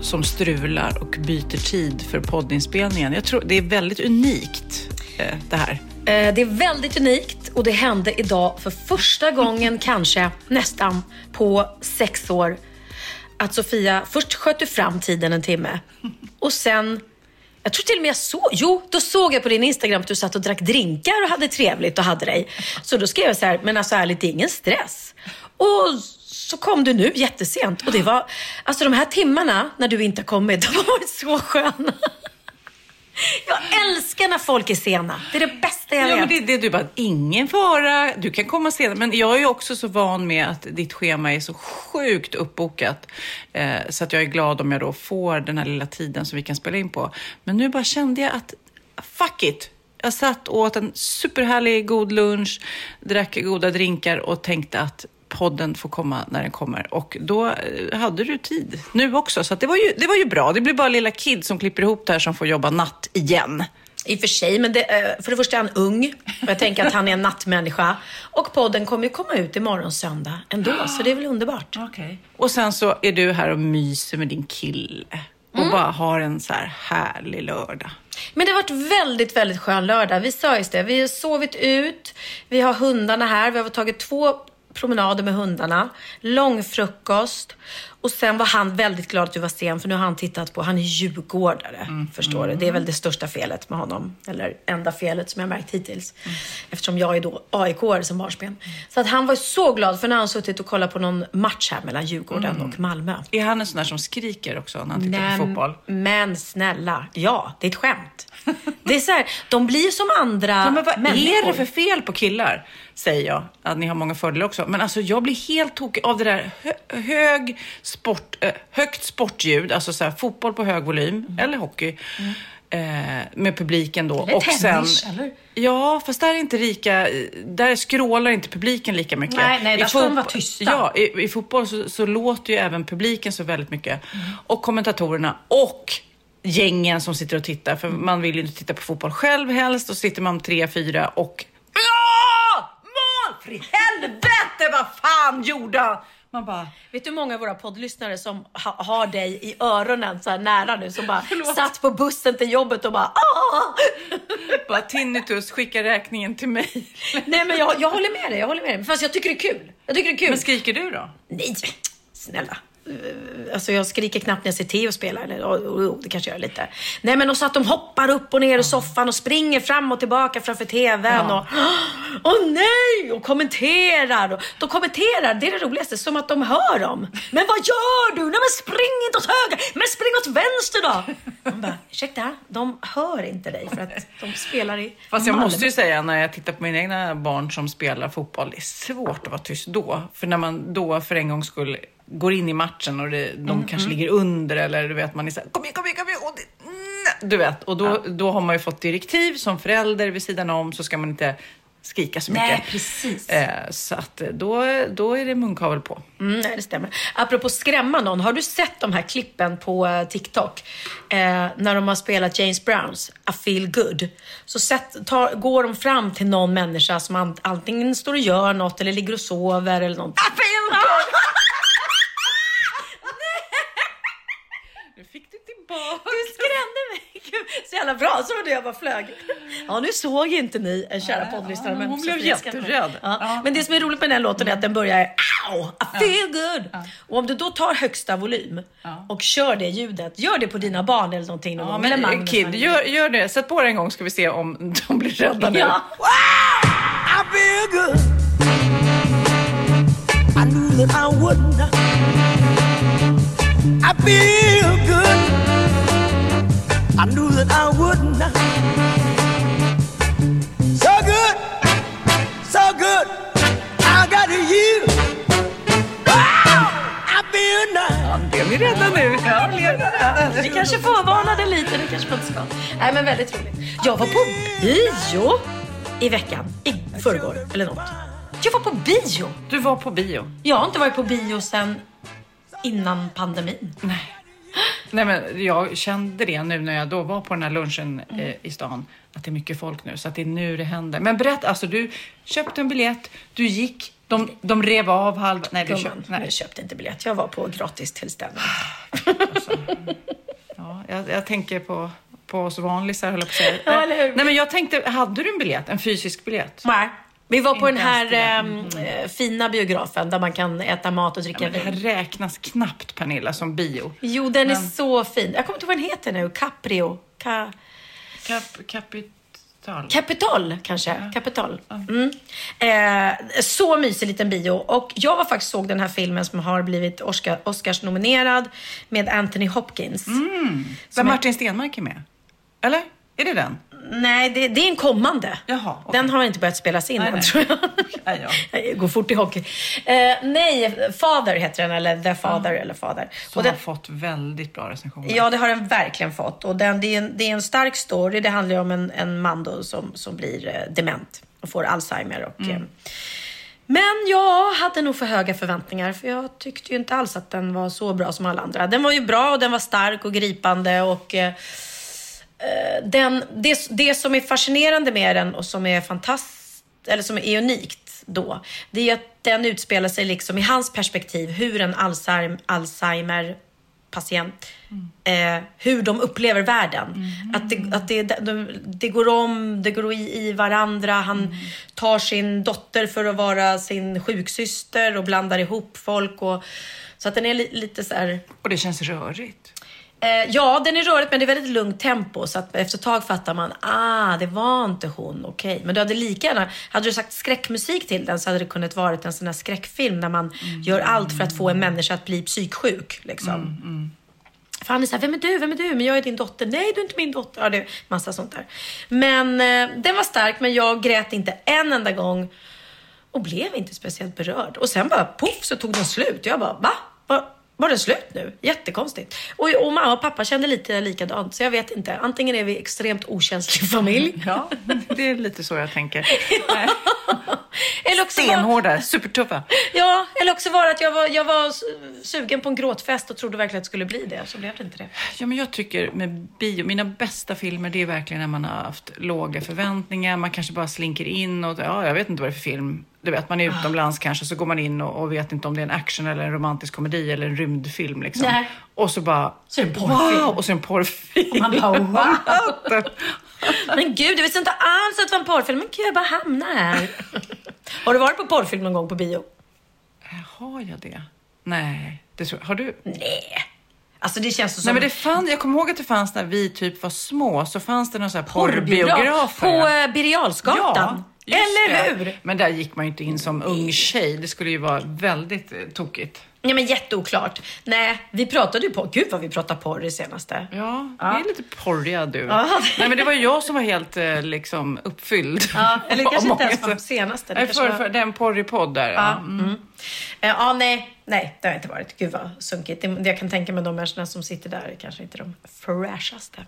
som strular och byter tid för poddinspelningen. Jag tror det är väldigt unikt eh, det här. Eh, Det är väldigt unikt och det hände idag för första gången kanske nästan på sex år att Sofia först sköt fram tiden en timme och sen jag tror till och med jag såg, jo, då såg jag på din Instagram att du satt och drack drinkar och hade trevligt och hade dig. Så då skrev jag så här, men alltså ärligt, det är ingen stress. Och så kom du nu jättesent och det var, alltså de här timmarna när du inte har kommit, de har varit så sköna. Jag älskar när folk är sena. Det är det bästa jag Ja, vet. men det, det du bara, ingen fara, du kan komma senare. Men jag är också så van med att ditt schema är så sjukt uppbokat. Eh, så att jag är glad om jag då får den här lilla tiden som vi kan spela in på. Men nu bara kände jag att, fuck it. Jag satt och åt en superhärlig god lunch, drack goda drinkar och tänkte att podden får komma när den kommer. Och då eh, hade du tid nu också. Så det, var ju, det var ju bra. Det blir bara lilla Kid som klipper ihop det här som får jobba natt igen. I och för sig, men det, eh, för det första är han ung och jag tänker att han är en nattmänniska. Och podden kommer ju komma ut imorgon söndag ändå, så det är väl underbart. Okej. Och sen så är du här och myser med din kille och Mm. bara har en så här härlig lördag. Men det har varit väldigt, väldigt skön lördag. Vi sa just det, vi har sovit ut, vi har hundarna här, vi har tagit två promenader med hundarna, lång frukost och sen var han väldigt glad att du var sen för nu har han tittat på, han är djurgårdare, förstår du. Det är väl det största felet med honom, eller enda felet som jag märkt hittills. Eftersom jag är då aik som barnsben. Så att han var så glad för när han suttit och kollat på någon match här mellan Djurgården och Malmö. Är han en sån där som skriker också när han tittar på fotboll? men snälla, ja, det är ett skämt. Det är så här, de blir som andra Ja, men vad människor. är det för fel på killar? Säger jag. Att ni har många fördelar också. Men alltså jag blir helt tokig av det där hö hög sport, eh, högt sportljud. Alltså så här, fotboll på hög volym. Eller hockey. Eh, med publiken då. Mm. Eller och tennis, sen, eller? Ja, fast där är inte lika, där skrålar inte publiken lika mycket. Nej, nej, I där ska de vara tysta. Ja, i, i fotboll så, så låter ju även publiken så väldigt mycket. Mm. Och kommentatorerna och gängen som sitter och tittar. För man vill ju inte titta på fotboll själv helst. Och så sitter man tre, fyra och... I helvete, vad fan gjorde han? Man bara... Vet du hur många av våra poddlyssnare som ha, har dig i öronen så här nära nu? Som bara satt på bussen till jobbet och bara bara tinnitus, skicka räkningen till mig. Nej men jag, jag håller med dig, jag håller med dig. Fast jag tycker det är kul. Jag tycker det är kul. Men skriker du då? Nej, snälla. Eh, Alltså jag skriker knappt när jag ser Theo spela. Eller, oh, oh, oh, det kanske jag gör lite. Nej men och så att de hoppar upp och ner i soffan och springer fram och tillbaka framför TVn. Och åh nej! Och kommenterar. Och, de kommenterar, det är det roligaste, som att de hör dem. Men vad gör du? Nej men spring inte åt höger! Men spring åt vänster då! De bara, ursäkta? De hör inte dig för att de spelar i Fast jag Malmö. måste ju säga när jag tittar på mina egna barn som spelar fotboll, det är svårt att vara tyst då. För när man då för en gångs skull går in i matchen och det, de Mm, kanske ligger under eller du vet man är såhär, kom igen, kom igen, kom igen. Det, nej, du vet, och då, då har man ju fått direktiv som förälder vid sidan om så ska man inte skrika så Nej, mycket. precis. Eh, så att eh, då, då är det munkavel på. Mm, nej, det stämmer. Apropå skrämma någon, har du sett de här klippen på eh, TikTok? Eh, när de har spelat James Browns I feel good. Så sett, tar, går de fram till någon människa som an, antingen står och gör något eller ligger och sover eller något. I feel good! Nu fick du skrämde mig! Gud, Så jävla bra, så var det jag bara flög. Ja, nu såg inte ni, eh, kära poddlyssnare. men hon blev jätterädd. Ja. Ja. Men det som är roligt med den här låten är att den börjar Ow! I feel good! Och om du då tar högsta volym och kör det ljudet, gör det på dina barn eller någonting någon Ja, gång. men eller Kid, gör, gör det. Sätt på det en gång ska vi se om de blir rädda nu. Ja. I feel good. I knew that I wouldn't. I feel good. I knew that I wouldn't. So good, so good. I got you. Wow, I feel nice. Ni rädda nu? Ja? Vi kanske förvarnade lite, det kanske man inte ska. Nej men väldigt roligt. Jag var på bio i veckan, i förrgår eller något. Jag var på bio. Du var på bio. Jag har inte varit på bio sedan innan pandemin. Nej. Nej, men jag kände det nu när jag då var på den här lunchen eh, i stan, att det är mycket folk nu, så att det är nu det händer. Men berätta, alltså du köpte en biljett, du gick, de, de rev av halva... Nej, du köpte... Nej. jag köpte inte biljett. Jag var på gratis tillställning. Ja, jag, jag tänker på, på oss vanlisar, höll jag på att säga. Ja? Nej, men jag tänkte, hade du en biljett? En fysisk biljett? Nej. Vi var på den här det. ehm, eh, fina biografen där man kan äta mat och dricka Men det här vin. räknas knappt, Pernilla, som bio. Jo, den är så fin. Jag kommer inte ihåg vad den heter nu. Caprio. Ka Kap, kapital. Capital kanske. Capital. Mm. Eh, så mysig liten bio. Och jag var faktiskt såg den här filmen som har blivit Oscar, Oscars-nominerad med Anthony Hopkins. Där Martin Stenmark är med? Eller? Är det den? Nej, det, det är en kommande. Jaha, okej. Den har inte börjat spelas in Nej, än nej. tror jag. Nej, ja. Jag går fort i hockey. Eh, nej, Father heter den, eller The Father eller Father. Som Och den, har fått väldigt bra recensioner. ja, det har den verkligen fått. Och den, det, är en, det är en stark story. Det handlar ju om en, en man då som, som blir eh, dement och får Alzheimer. Och, Mm. eh, men jag hade nog för höga förväntningar för jag tyckte ju inte alls att den var så bra som alla andra. Den var ju bra och den var stark och gripande och eh, den, det, det som är fascinerande med den och som är fantastiskt, eller som är unikt då, det är att den utspelar sig liksom i hans perspektiv hur en Alzheimer, patient, eh, hur de upplever världen. Att, det, att det, de, det går om, det går i, i varandra. Han tar sin dotter för att vara sin sjuksyster och blandar ihop folk. Och, så att den är li, lite så här... Och det känns rörigt. Eh, ja, den är rörigt men det är väldigt lugnt tempo så att efter ett tag fattar man, ah, det var inte hon, okej. Men du hade lika gärna, hade du sagt skräckmusik till den så hade det kunnat vara en sån här skräckfilm där man gör allt för att få en människa att bli psyksjuk. Liksom. För han är såhär, vem är du? Vem är du? Men jag är din dotter. Nej, du är inte min dotter. Ja, det massa sånt där. Men eh, den var stark, men jag grät inte en enda gång och blev inte speciellt berörd. Och sen bara poff så tog den slut. Jag bara, va? Var, var den slut nu? Jättekonstigt. Och, och mamma och pappa kände lite likadant, så jag vet inte. Antingen är vi extremt okänslig familj. Ja, det är lite så jag tänker. Nej. eller också var, Stenhårda, supertuffa. ja, eller också var det att jag var, jag var su- sugen på en gråtfest och trodde verkligen att det skulle bli det. Så blev det inte det. Ja, men jag tycker med bio, mina bästa filmer det är verkligen när man har haft låga förväntningar. Man kanske bara slinker in och ja, jag vet inte vad det är för film. Du vet, man är Ah. utomlands kanske så går man in och, och vet inte om det är en action eller en romantisk komedi eller en rymdfilm liksom. Nej. Och så bara Så är det en porrfilm. wow! Och så är det en porrfilm. Och man bara, wow! Men gud, jag visste inte alls att det var en porrfilm. Men gud, jag bara hamnade här. Har du varit på porrfilm någon gång på bio? Har jag det? Nej, det tror jag. Har du? Nej. Alltså det känns så som Nej, men det fann, jag kommer ihåg att det fanns när vi typ var små så fanns det någon sån här porrbiograf. På eh, Birger Jarlsgatan. Just Eller det. hur? Men där gick man ju inte in som ung tjej. Det skulle ju vara väldigt eh, tokigt. Ja, men jätteoklart. Nej, vi pratade ju på... Gud vad vi pratade porr i senaste. Ja, det är lite porriga du. Ja. Nej, men det var jag som var helt eh, liksom uppfylld. Ja, eller det kanske inte ens var senaste. Det Nej, för, var- för, det är en porrig podd där. Ja. Ja, mm. Eh, ja, nej, nej, det har inte varit. Gud vad sunkigt. Det, jag kan tänka mig de människorna som sitter där är kanske inte de fräschaste.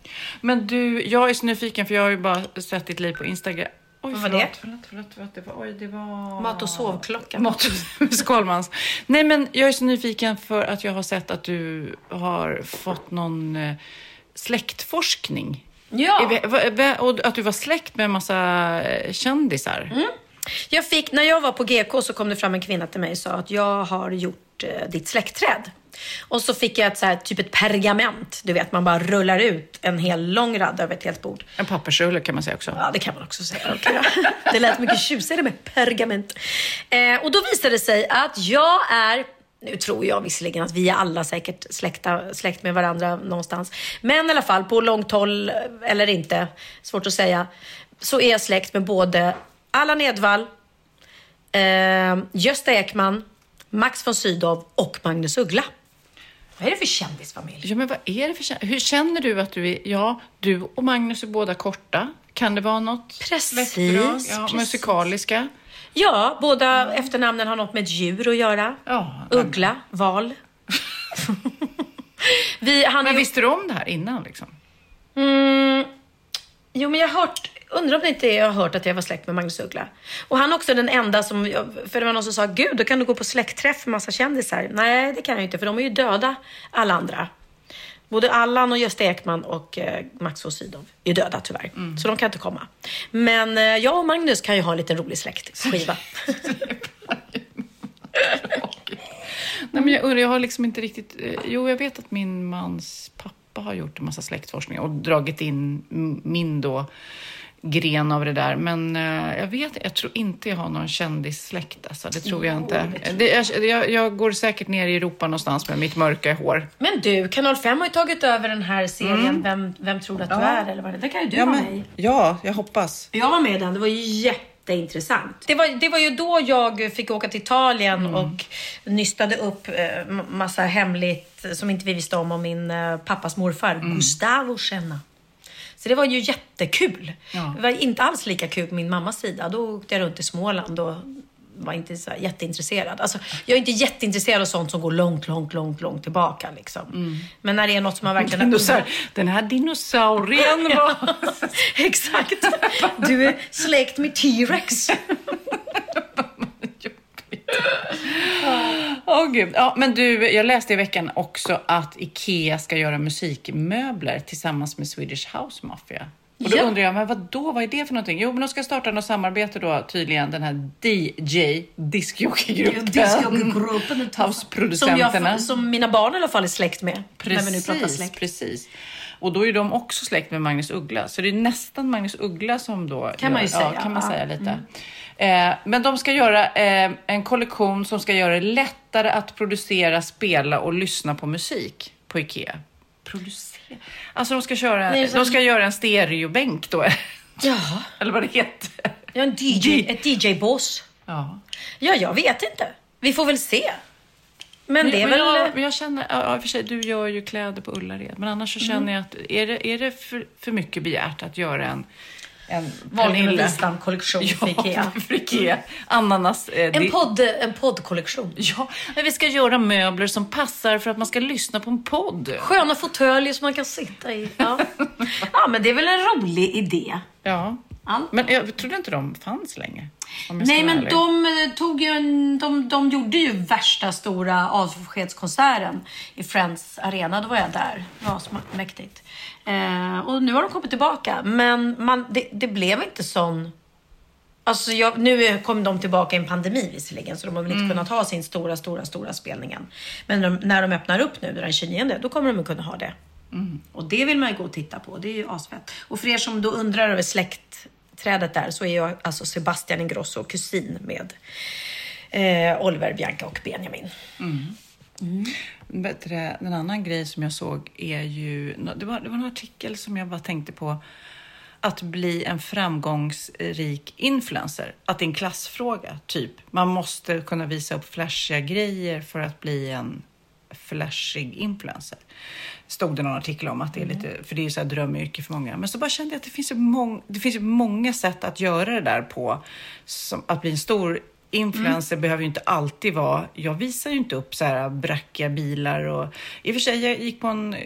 Men du, jag är så nyfiken för jag har ju bara sett ditt liv på Instagram. Oj, Vad var förlåt, det? Förlåt, förlåt, förlåt. Det var, oj, det var... Mat och sovklocka. Mat och. Nej, men jag är så nyfiken för att jag har sett att du har fått någon eh, släktforskning. Ja. Och att du var släkt med en massa eh, kändisar. Mm. Jag fick, när jag var på GK så kom det fram en kvinna till mig och sa att jag har gjort eh, ditt släktträd. Och så fick jag ett så här, typ ett pergament. Du vet, man bara rullar ut en hel lång rad över ett helt bord. En pappersrulle kan man säga också. Ja, det kan man också säga. Då. Det lät mycket tjusigare med pergament. Eh, och då visade det sig att jag är nu tror jag visserligen att vi är alla säkert släkta, släkt med varandra någonstans. Men i alla fall, på långt håll eller inte, svårt att säga, så är jag släkt med både Allan Edwall, eh, Gösta Ekman, Max von Sydow och Magnus Uggla. Vad är det för kändisfamilj? Ja, men vad är det för kä- Hur känner du att du är... Ja, du och Magnus är båda korta. Kan det vara något Precis? Ja, precis. musikaliska. Ja, båda efternamnen har något med ett djur att göra. Ja, Uggla, val. Vi, Men ju- visste du om det här innan? Liksom? Mm, jo, men jag har hört, undrar om det inte har hört att jag var släkt med Magnus Uggla. Och han är också den enda som, för det var någon som sa, gud, då kan du gå på släktträff med massa kändisar. Nej, det kan jag inte, för de är ju döda, alla andra. Både Allan och Gösta Ekman och eh, Max von Sydow är döda tyvärr. Så de kan inte komma. Men eh, jag och Magnus kan ju ha en liten rolig släktskiva. Nej, men jag, undrar, jag har liksom inte riktigt... eh, Jo, jag vet att min mans pappa har gjort en massa släktforskning och dragit in min då gren av det där. Men eh, jag vet jag tror inte jag har någon kändissläkt. Alltså, det tror jag inte. Det, jag, jag, går säkert ner i Europa någonstans med mitt mörka hår. Men du, Kanal 5 har ju tagit över den här serien Vem, vem tror du att du är? Eller vad det, det kan ju du vara med i. ja, jag hoppas. Jag var med i den, det var ju jätteintressant. Det var, det var ju då jag fick åka till Italien och nystade upp eh, massa hemligt som inte vi visste om om min eh, pappas morfar, Gustavo Schenna. Så det var ju jättekul. Ja. Det var inte alls lika kul på min mammas sida. Då åkte jag runt i Småland och var inte så jätteintresserad. Alltså, jag är inte jätteintresserad av sånt som går långt, långt, långt, långt tillbaka. Liksom. Men när det är något som man verkligen... Dinosaur, den här dinosaurien var... Exakt. Du är släkt med T-Rex. Åh gud. Ja, men du, jag läste i veckan också att Ikea ska göra musikmöbler tillsammans med Swedish House Mafia. Och då Ja. undrar jag, men vad då? Vad är det för någonting? Jo, men de ska starta något samarbete då tydligen, den här DJ, discjockeygruppen. Discjockeygruppen. Som, Houseproducenterna. jag, som mina barn i alla fall är släkt med. Precis, precis. Och då är de också släkt med Magnus Uggla. Så det är nästan Magnus Uggla som då... Kan man ju ja, säga, kan man ja. säga lite. Eh, men de ska göra eh, en kollektion som ska göra det lättare att producera, spela och lyssna på musik på Ikea. Producera? Alltså de ska, köra, Nej, de ska göra en stereobänk då. Ja, Eller vad det heter. är en DJ, ett DJ-bås. Ja. Ja, jag vet inte. Vi får väl se. Men det är men väl... jag, men jag känner, ja, i och för sig, du gör ju kläder på Ullared, men annars så känner jag att är det, är det för, för mycket begärt att göra en, en Pernilla- kollektion för Ikea. Ja, för Ikea. Ananas. Eh, En, det- podd, en poddkollektion. Ja, men vi ska göra möbler som passar för att man ska lyssna på en podd. Sköna fåtöljer som man kan sitta i. Ja. ja, men det är väl en rolig idé. Ja. Ja. Men jag trodde inte de fanns ska Nej, men ärlig. de, eh, tog ju en, de, de gjorde ju värsta stora avskedskonserten i Friends Arena. Då var jag där. Det var så mäktigt. Eh, och nu har de kommit tillbaka. Men man, det, det blev inte sån... Alltså jag, nu kom de tillbaka i en pandemi visserligen, så de har väl inte kunnat ha sin stora, stora, stora spelningen. Men de, när de öppnar upp nu den 29, då kommer de att kunna ha det. Och det vill man ju gå och titta på. Det är ju asfett. Och för er som då undrar över släktträdet där så är jag alltså Sebastian Ingrosso kusin med eh, Oliver, Bianca och Benjamin. Vet det, En annan grej som jag såg är ju... Det var, det var en artikel som jag bara tänkte på. Att bli en framgångsrik influencer. Att det är en klassfråga, typ. Man måste kunna visa upp flashiga grejer för att bli en flashig influencer. Stod det någon artikel om att det är lite, för det är ju så här drömyrke för många. Men så bara kände jag att det finns ju, mång, det finns ju många sätt att göra det där på. Som, att bli en stor influencer behöver ju inte alltid vara, jag visar ju inte upp så här brackiga bilar och i och för sig, jag gick på en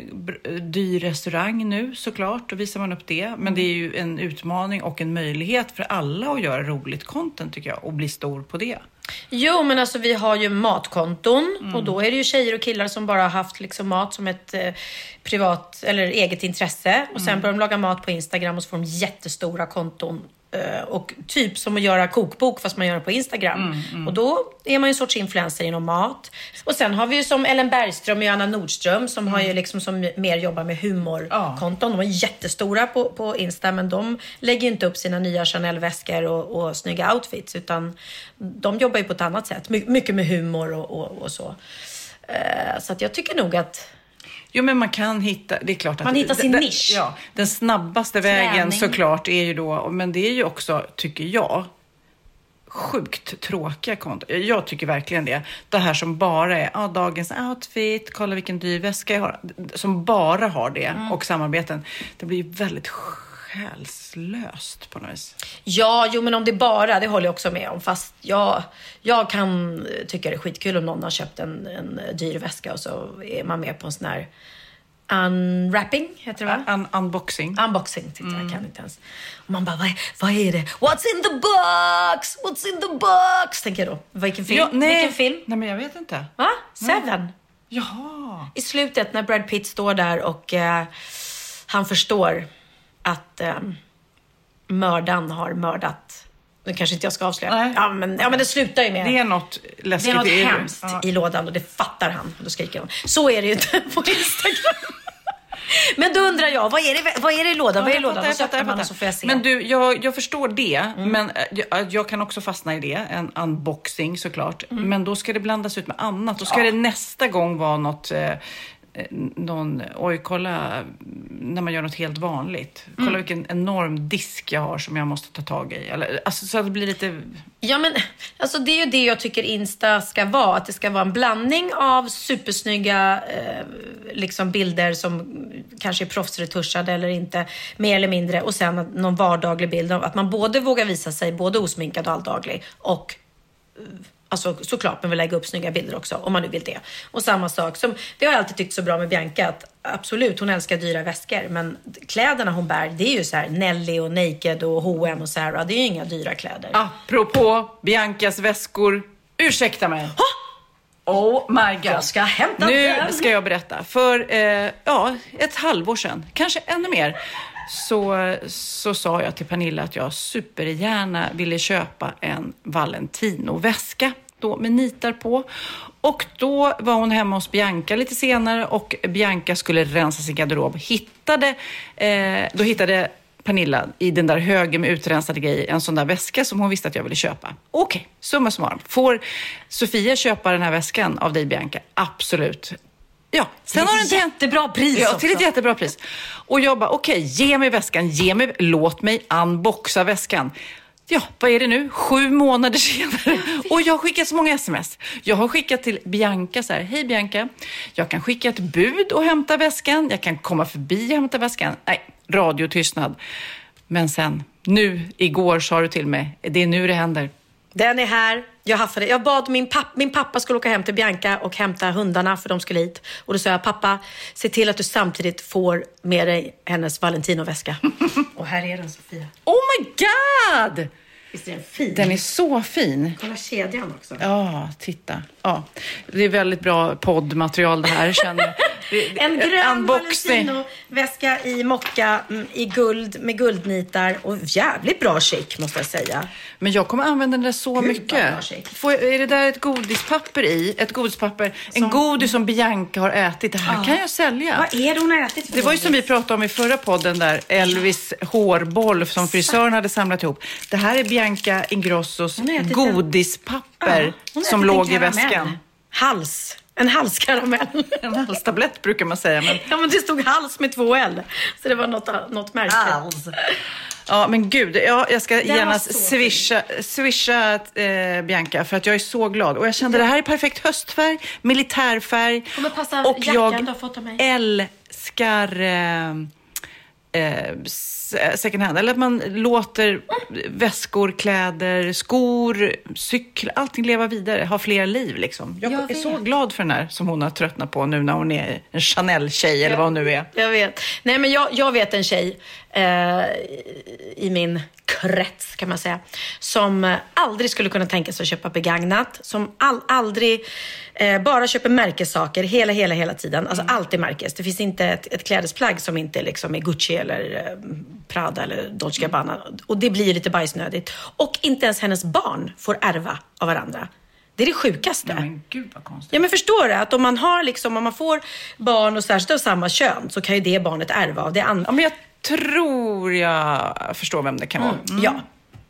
dyr restaurang nu såklart, då visar man upp det. Men det är ju en utmaning och en möjlighet för alla att göra roligt content tycker jag och bli stor på det. Jo, men alltså vi har ju matkonton Mm. och då är det ju tjejer och killar som bara har haft liksom mat som ett eh, privat eller eget intresse och Mm. sen börjar de laga mat på Instagram och så får de jättestora konton. Eh, Och typ som att göra kokbok fast man gör det på Instagram. Mm, Och då är man ju en sorts influencer inom mat. Och sen har vi ju som Ellen Bergström och Johanna Nordström som har ju liksom som mer jobbar med humorkonton. De är jättestora på, på Insta men de lägger ju inte upp sina nya Chanel-väskor och, och snygga outfits utan de jobbar ju på ett annat sätt. My, mycket med humor och, och, och så. Eh, så att jag tycker nog att Jo, men man kan hitta, det är klart att... Man hittar sin den- nisch. Ja, den snabbaste vägen Träning. såklart är ju då, men det är ju också, tycker jag, sjukt tråkiga konton. Jag tycker verkligen det. Det här som bara är ah, dagens outfit, kolla vilken dyr väska jag har. Som bara har det Mm. och samarbeten. Det blir ju väldigt själslöst på något vis. Ja, jo men om det bara, det håller jag också med om. Fast jag, jag kan tycka det är skitkul om någon har köpt en, en dyr väska och så är man med på en sån här unwrapping, heter det va? Un unboxing. Unboxing tyckte jag, kan inte ens. Och man bara, vad är, vad är det? What's in the box? What's in the box? Tänker jag då. Vilken film? Ja, nej. Vilken film? Nej, men jag vet inte. Va? Seven? Jaha. I slutet när Brad Pitt står där och eh, han förstår att eh, mördaren har mördat. Nu kanske inte jag ska avslöja. Nej. Ja men, ja men det slutar ju med. Det är något det läskigt. är något i- hemskt Ja. i lådan och det fattar han. Och då skriker han. Så är det ju inte på Instagram. men då undrar jag, vad är det, vad är det i lådan? vad är det i lådan? fattar, fattar, man så får jag se. Men du, jag, jag förstår det. Men eh, jag, jag kan också fastna i det. En unboxing såklart. Men då ska det blandas ut med annat. Då ska det nästa gång vara något eh, eh, någon, oj kolla när man gör något helt vanligt. Kolla vilken enorm disk jag har som jag måste ta tag i. Eller, alltså, så att det blir lite... Ja, men alltså det är ju det jag tycker Insta ska vara. Att det ska vara en blandning av supersnygga eh, liksom bilder som kanske är proffsretuschade eller inte, mer eller mindre. Och sen någon vardaglig bild av att man både vågar visa sig både osminkad och alldaglig och eh, Alltså såklart man vill lägga upp snygga bilder också om man nu vill det. Och samma sak som, det har jag alltid tyckt så bra med Bianca att absolut hon älskar dyra väskor men kläderna hon bär det är ju så här Nelly och Naked och H&M och Zara. Det är ju inga dyra kläder. Apropå Biancas väskor. Ursäkta mig. Oh my god. Jag ska hämta nu den. ska jag berätta. För eh, ja, ett halvår sedan, kanske ännu mer, så, så sa jag till Pernilla att jag supergärna ville köpa en Valentino-väska då med nitar på. Och då var hon hemma hos Bianca lite senare och Bianca skulle rensa sin garderob. Hittade, eh, då hittade Pernilla i den där högen med utrensade grejer en sån där väska som hon visste att jag ville köpa. Okej, summa summarum. Får Sofia köpa den här väskan av dig Bianca? Absolut. Ja, sen har det inte hänt. jättebra pris Ja, också. till ett jättebra pris. Och jag bara, okej, ge mig väskan, ge mig, låt mig unboxa väskan. Ja, vad är det nu? Sju månader senare. Och jag har skickat så många sms. Jag har skickat till Bianca så här, hej Bianca, jag kan skicka ett bud och hämta väskan. Jag kan komma förbi och hämta väskan. Nej, radiotystnad. Men sen, nu, igår sa du till mig, det är nu det händer. Den är här. Jag haffade. Jag bad min, papp, min pappa skulle åka hem till Bianca och hämta hundarna för de skulle hit. Och då sa jag, pappa, se till att du samtidigt får med dig hennes Valentino-väska. och här är den Sofia. Oh my god! Visst är den fin? Den är så fin. Kolla kedjan också. Ja, titta. Ja, det är väldigt bra poddmaterial det här, känner jag. En grön unboxing. Valentino-väska i mocka mm, i guld med guldnitar och jävligt bra skick måste jag säga. Men jag kommer använda den där så Gud, mycket. Får är det där ett godispapper i? Ett godispapper. En godis som Bianca har ätit. Det här kan jag sälja. Vad är det hon har ätit för Det var ju som vi pratade om i förra podden där, Elvis hårboll som frisören hade samlat ihop. Det här är Bianca Ingrossos ätit en- godispapper Ja, som låg i väskan. Hals. En halskaramell. En halstablett brukar man säga. Men... Ja, men det stod hals med två L. Så det var något, något märkligt. Ja, men gud. Ja, jag ska så swisha, swisha eh, Bianca för att jag är så glad. Och jag kände det här är perfekt höstfärg, militärfärg. Och jag älskar eh, eh, second hand. Eller att man låter väskor, kläder, skor, cyklar, allting leva vidare, ha fler liv liksom. Jag, Jag är så glad för den här som hon har tröttnat på nu när hon är en Chanel-tjej eller vad hon nu är. Jag vet. Nej, men jag, jag vet en tjej eh, i min krets kan man säga. Som eh, aldrig skulle kunna tänka sig att köpa begagnat. Som all, aldrig eh, bara köper märkessaker hela, hela, hela tiden. Alltså alltid märkes. Det finns inte ett, ett klädesplagg som inte liksom är Gucci eller eh, Prada eller Dolce Gabbana. Och det blir lite bajsnödigt. Och inte ens hennes barn får ärva av varandra. Det är det sjukaste. Men gud vad konstigt. Ja men förstår du? Att om man har liksom, om man får barn och särskilt av samma kön så kan ju det barnet ärva av det andra. Ja, men jag tror jag förstår vem det kan vara. Mm. Ja.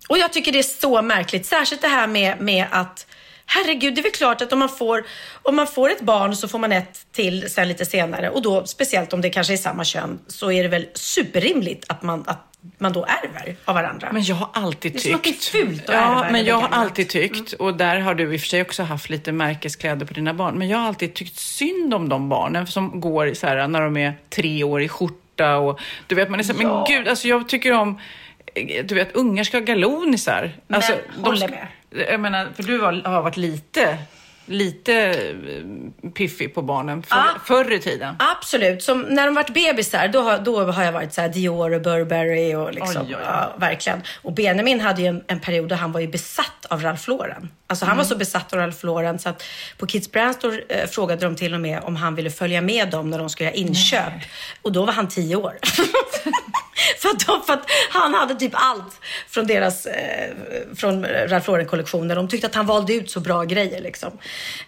Och jag tycker det är så märkligt. Särskilt det här med, med att Herregud, det är väl klart att om man, får, om man får ett barn så får man ett till sen lite senare. Och då, speciellt om det kanske är samma kön, så är det väl superrimligt att man, att man då ärver av varandra. Men jag har alltid Det är tyckt... det är fult att Ja, men jag har alltid tyckt, och där har du i och för sig också haft lite märkeskläder på dina barn, men jag har alltid tyckt synd om de barnen som går så här, när de är tre år i skjorta och du vet, man är så här, men gud, alltså jag tycker om du vet, ungar ska ha galonisar. Men, Alltså, håller ska- med. Jag menar, för du har, har varit lite, lite eh, piffig på barnen för, Ja. förr i tiden. Absolut. Som när de varit bebisar, då har, då har jag varit så Dior och Burberry och liksom, Oj, oj, oj. Ja, verkligen. Och Benjamin hade ju en, en period då han var ju besatt av Ralph Lauren. Alltså han var så besatt av Ralph Lauren så att på Kids Brand Store eh, frågade de till och med om han ville följa med dem när de skulle göra inköp. Och då var han tio år. för, att de, för att han hade typ allt från deras, eh, från Ralph Lauren-kollektioner. De tyckte att han valde ut så bra grejer liksom.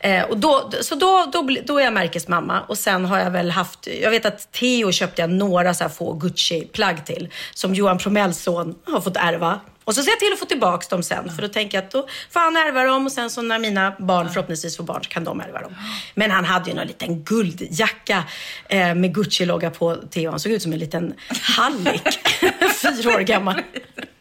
Eh, och då, så då, då, då är jag märkesmamma. Och sen har jag väl haft, jag vet att Theo köpte jag några så här få Gucci-plagg till. Som Johan Promells son har fått ärva. Och så ser jag till att få tillbaka dem sen. För då tänker jag att då får han ärva dem och sen så när mina barn förhoppningsvis får barn så kan de ärva dem. Men han hade ju någon liten guldjacka eh, med Gucci-logga på Theo. Han såg ut som en liten hallick. Fyra år gammal.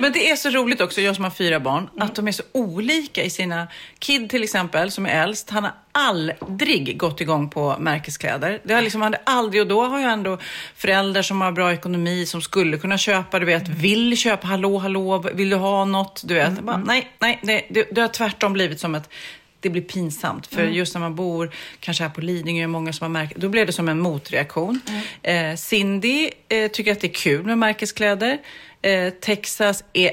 Men det är så roligt också, jag som har fyra barn, att de är så olika i sina... Kid till exempel, som är äldst, han har aldrig gått igång på märkeskläder. Det har liksom han aldrig, och då har jag ändå föräldrar som har bra ekonomi, som skulle kunna köpa, du vet, vill köpa, hallå, hallå, vill du ha något? Du vet, bara, nej, nej, det, det, det har tvärtom blivit som ett det blir pinsamt. För just när man bor, kanske här på Lidingö, många som har märkt, då blev det som en motreaktion. Eh, Cindy eh, tycker att det är kul med märkeskläder. Eh, Texas är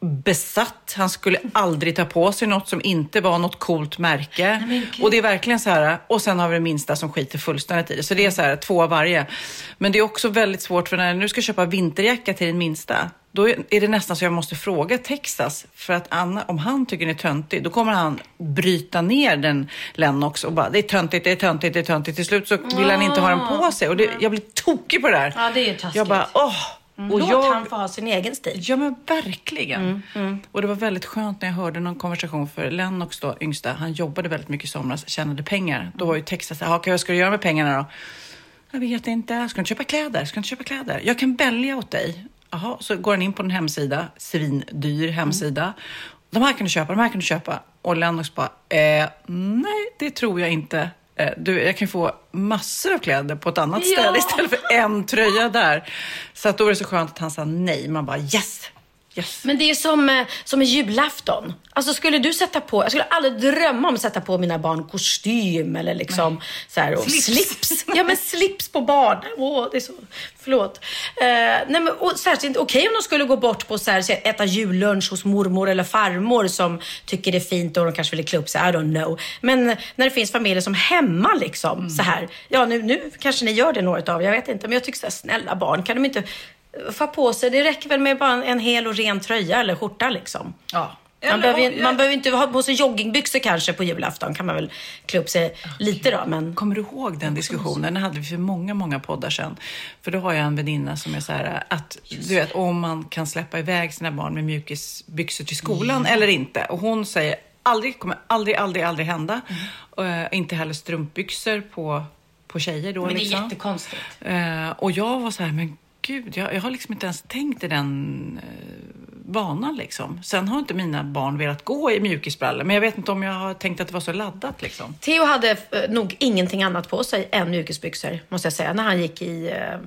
besatt. Han skulle aldrig ta på sig något som inte var något coolt märke. och det är verkligen så här, och sen har vi det minsta som skiter fullständigt i det. Så det är så här, två av varje. Men det är också väldigt svårt för när jag nu ska köpa vinterjacka till den minsta, då är det nästan så jag måste fråga Texas. För att Anna, om han tycker den är töntig, då kommer han bryta ner den Lennox och bara, det är töntigt, det är töntigt, det är töntigt. Till slut så vill han inte ha den på sig. Och det, jag blir tokig på det där. Ja, det är taskigt. Jag bara, åh! Och Låt jag, han få ha sin egen stil. Ja men verkligen. Mm, Och det var väldigt skönt när jag hörde någon konversation för Lennox då, yngsta, han jobbade väldigt mycket i somras, tjänade pengar. Då var ju Texas så här, "Ja, vad ska du göra med pengarna då? Jag vet inte, ska du inte köpa kläder? Ska du inte köpa kläder? Jag kan välja åt dig. Jaha, så går han in på en hemsida, svindyr hemsida. De här kan du köpa, de här kan du köpa. Och Lennox bara, eh, nej det tror jag inte. Eh, Du, jag kan få massor av kläder på ett annat Ja. ställe istället för en tröja där. Så att då var det så skönt att han sa nej. Man bara yes, yes. Men det är som, eh, som en julafton. Alltså skulle du sätta på, jag skulle aldrig drömma om att sätta på mina barn kostym eller liksom så här, Slips. slips. Ja men slips på barn. Åh, det är så, förlåt. Eh, nej men och särskilt, okej om de skulle gå bort på så här, äta jullunch hos mormor eller farmor som tycker det är fint och de kanske vill klä upp sig, I don't know. Men när det finns familjer som hemma liksom så här, ja nu, nu kanske ni gör det några av jag vet inte, men jag tycker så här, snälla barn, kan de inte få på sig, det räcker väl med bara en, hel och ren tröja eller skjorta liksom. Ja. Man, behöver, ju- man behöver inte ha på sig joggingbyxor kanske på julafton. kan man väl klä upp sig lite då. Men Kommer du ihåg den diskussionen? Den hade vi för många, många poddar sedan. För då har jag en väninna som är så här att, du vet, om man kan släppa iväg sina barn med mjukisbyxor till skolan eller inte. Och hon säger, aldrig, kommer aldrig, aldrig, aldrig hända. Och, eh, inte heller strumpbyxor på, på tjejer då. Men det är liksom. jättekonstigt. Eh, och jag var så här, men gud, jag, jag har liksom inte ens tänkt i den eh, banan liksom. Sen har inte mina barn velat gå i mjukisbrallor, men jag vet inte om jag har tänkt att det var så laddat liksom. Theo hade eh, nog ingenting annat på sig än mjukisbyxor, måste jag säga, när han gick i, eh,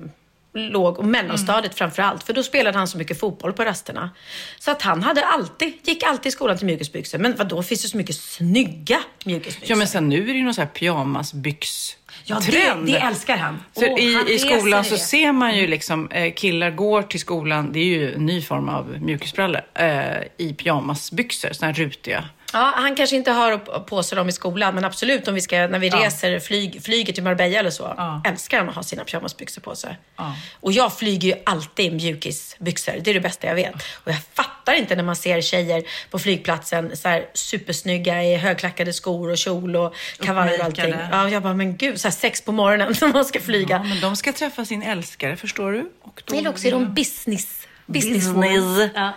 låg och mellanstadiet framför allt. För då spelade han så mycket fotboll på rasterna. Så att han hade alltid, gick alltid i skolan till mjukisbyxor. Men vad då finns det så mycket snygga mjukisbyxor. Ja, men sen nu är det ju någon sån här pyjamasbyx Ja, det, trend. det älskar han. För Åh, i, han i skolan så det. ser man ju liksom eh, killar går till skolan, det är ju en ny form av mjukisbrallor, eh, i pyjamasbyxor, såna här rutiga. Ja, han kanske inte har på sig dem i skolan, men absolut om vi ska, när vi reser, flyg, flyger till Marbella eller så, Ja. älskar han att ha sina pyjamasbyxor på sig. Ja. Och jag flyger ju alltid i mjukisbyxor, det är det bästa jag vet. Och jag fattar inte när man ser tjejer på flygplatsen så här supersnygga i högklackade skor och kjol och kavaj och allting. Ja, jag bara, men gud, så här sex på morgonen när man ska flyga. Ja, men de ska träffa sin älskare, förstår du? Och då Eller också är de business. Business. Business. Ja.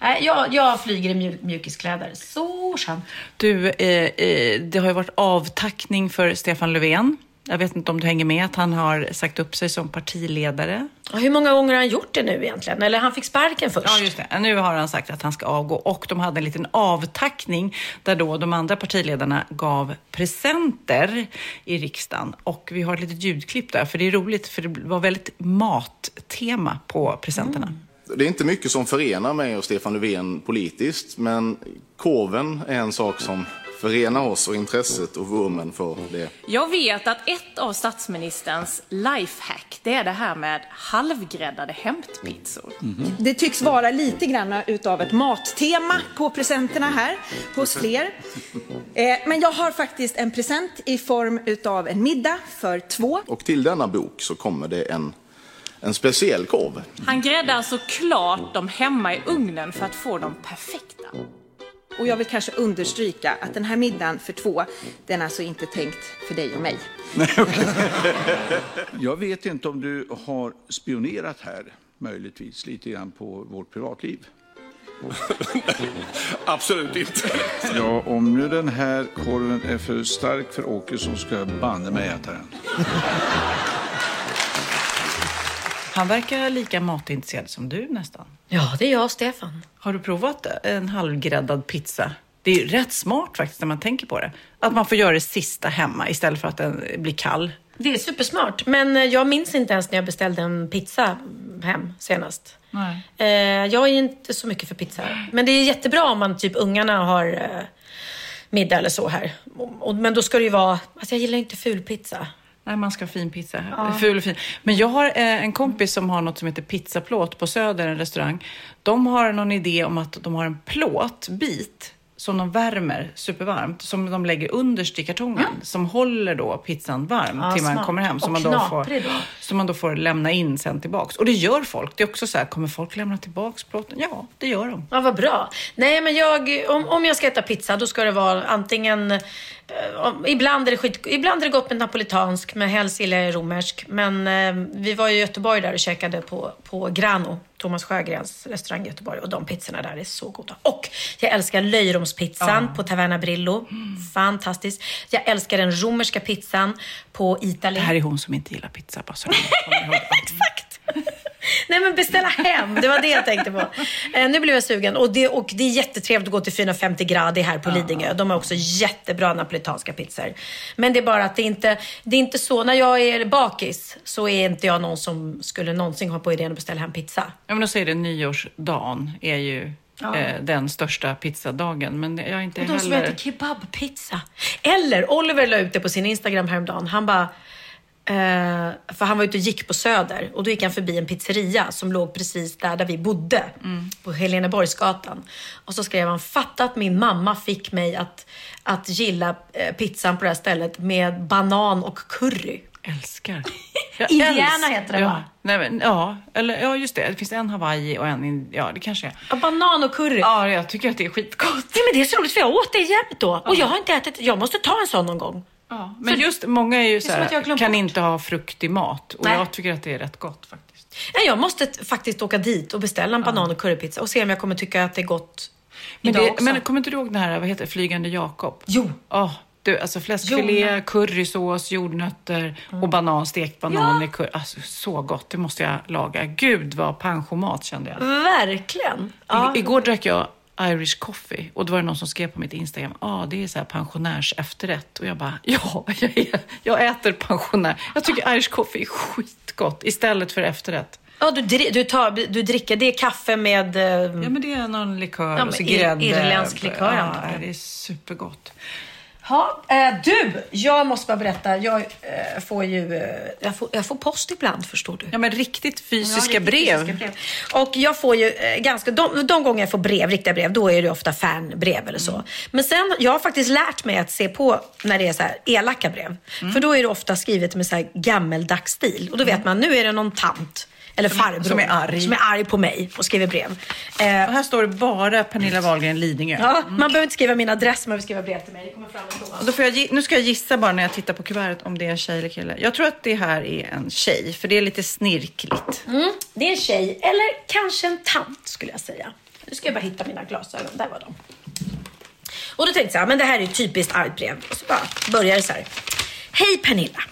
Nej, jag, jag flyger i mjuk, mjukiskläder. Så skönt. Du, eh, eh, det har ju varit avtackning för Stefan Löfven. Jag vet inte om du hänger med att han har sagt upp sig som partiledare. Hur många gånger har han gjort det nu egentligen? Eller han fick sparken först? Ja, just det. Nu har han sagt att han ska avgå och de hade en liten avtackning där då de andra partiledarna gav presenter i riksdagen. Och vi har ett litet ljudklipp där, för det är roligt, för det var väldigt mattema på presenterna. Det är inte mycket som förenar mig och Stefan Löfven politiskt, men korven är en sak som förenar oss och intresset och vurmen för det. Jag vet att ett av statsministerns lifehack, det är det här med halvgräddade hämtpizzor. Det tycks vara lite grann utav ett mattema på presenterna här hos fler. Eh, Men jag har faktiskt en present i form utav en middag för två. Och till denna bok så kommer det en, en speciell korv. Han gräddar alltså klart dem hemma i ugnen för att få dem perfekta. Och jag vill kanske understryka att den här middagen för två, den är alltså inte tänkt för dig och mig. Jag vet inte om du har spionerat här, möjligtvis, lite grann på vårt privatliv. Absolut inte. Ja, om nu den här korven är för stark för Åke så ska jag banne mig äta den. Han verkar lika matintresserad som du nästan. Ja, det är jag och Stefan. Har du provat en halvgräddad pizza? Det är ju rätt smart faktiskt när man tänker på det. Att man får göra det sista hemma istället för att den blir kall. Det är supersmart. Men eh, jag minns inte ens när jag beställde en pizza hem senast. Nej. Eh, jag är inte så mycket för pizza. Men det är jättebra om man, typ ungarna har eh, middag eller så här. Men då ska det ju vara, alltså jag gillar inte fulpizza. Nej, man ska ha fin pizza. Ful och fin. Men jag har eh, en kompis som har något som heter pizzaplåt på Söder, en restaurang. De har någon idé om att de har en plåtbit som de värmer supervarmt, som de lägger underst i kartongen, som håller då pizzan varm Ja, till man kommer hem. Som man, då får, då. som man då får lämna in sen tillbaks. Och det gör folk. Det är också så här, kommer folk lämna tillbaks plåten? Ja, det gör de. Ja, vad bra. Nej, men jag, om, om jag ska äta pizza, då ska det vara antingen... Eh, ibland, är det skit, ibland är det gott med napolitansk, men helst gillar jag romersk. Men eh, vi var i Göteborg där och käkade på, på Grano, Thomas Sjögrens restaurang i Göteborg. Och de pizzorna där är så goda. Och jag älskar löjromspizzan på Taverna Brillo. Fantastiskt. Jag älskar den romerska pizzan på Italien. Det här är hon som inte gillar pizza, bara så. Exakt. Nej men beställa hem, det var det jag tänkte på. Eh, nu blev jag sugen. Och det, och det är jättetrevligt att gå till 450 grader här på Lidingö. De har också jättebra napolitanska pizzor. Men det är bara att det inte, det är inte så, när jag är bakis så är inte jag någon som skulle någonsin ha på idén att beställa hem pizza. Ja, men då säger det nyårsdagen är ju eh, den största pizzadagen. Men jag är inte Och de som heller... äter kebabpizza. Eller Oliver la ut det på sin Instagram häromdagen. Han bara, eh, för han var ute och gick på Söder och då gick han förbi en pizzeria som låg precis där, där vi bodde. På Heleneborgsgatan. Och så skrev han, fatta att min mamma fick mig att, att gilla eh, pizzan på det här stället med banan och curry. älskar. Indiana heter det, ja. va? Nej, men, ja, eller ja, just det. Det finns en Hawaii och en... Ja, det kanske är. Ja, banan och curry. Ja. Ja, jag tycker att det är skitgott. men det är så roligt för jag åt det jämt då. Och jag har inte ätit, jag måste ta en sån någon gång. Ja, men just många är ju så här, kan inte ha frukt i mat. Och Nej. jag tycker att det är rätt gott faktiskt. Nej, jag måste faktiskt åka dit och beställa en banan och currypizza och se om jag kommer tycka att det är gott Men, idag det, också. men kommer inte du ihåg den här, vad heter Flygande Jakob? Jo. Åh, du, alltså fläskfilé, Jordnöt. currysås, jordnötter och banan, stekt banan i curry. Alltså så gott, det måste jag laga. Gud vad pensiomat kände jag. Verkligen. Ja. I, igår drack jag Irish coffee. Och då var det någon som skrev på mitt Instagram, ja ah, det är så här pensionärs efterrätt. Och jag bara, ja, jag, är, jag äter pensionär. Jag tycker Irish coffee är skitgott istället för efterrätt. Ja, du, du, tar, du dricker, det är kaffe med... eh, Ja, men det är någon likör Ja, och så grädde. irländsk likör, ja, antar jag. det är supergott. Ja, eh, du, jag måste bara berätta. Jag eh, får ju eh, jag får, jag får post ibland, förstår du. Ja, men riktigt fysiska Ja, riktigt brev. fysiska brev. Och jag får ju eh, ganska, de, de gånger jag får brev, riktiga brev, då är det ofta fanbrev eller så. Mm. Men sen, jag har faktiskt lärt mig att se på när det är så här elaka brev. Mm. För då är det ofta skrivet med så här gammeldags stil. Och då vet man, nu är det någon tant eller farbror som är arg. som är arg på mig och skriver brev. Och här står det bara Pernilla Wahlgren Lidingö. Ja, man behöver inte skriva min adress, man behöver skriva brev till mig. Det kommer fram. Och Då får jag, nu ska jag gissa bara när jag tittar på kuvertet om det är en tjej eller kille. Jag tror att det här är en tjej, för det är lite snirkligt. Mm, det är en tjej, eller kanske en tant skulle jag säga. Nu ska jag bara hitta mina glasögon, där var de. Och då tänkte jag så här, men det här är ju typiskt argt brev. Så bara börjar det så här. Hej Pernilla!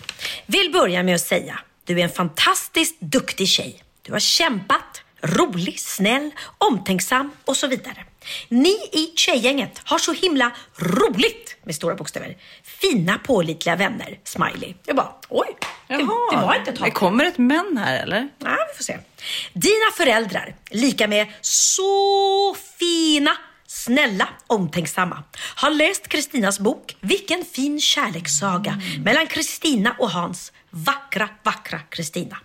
Vill börja med att säga, du är en fantastiskt duktig tjej. Du har kämpat, rolig, snäll, omtänksam och så vidare. Ni i tjejgänget har så himla roligt med stora bokstäver. Fina pålitliga vänner, smiley. Jag bara, oj, det, det var inte ett Det hat. kommer ett men här, eller? Ja, vi får se. Dina föräldrar, lika med så fina, snälla, omtänksamma, har läst Kristinas bok Vilken fin kärlekssaga mellan Kristina och Hans. Vackra, vackra Kristina.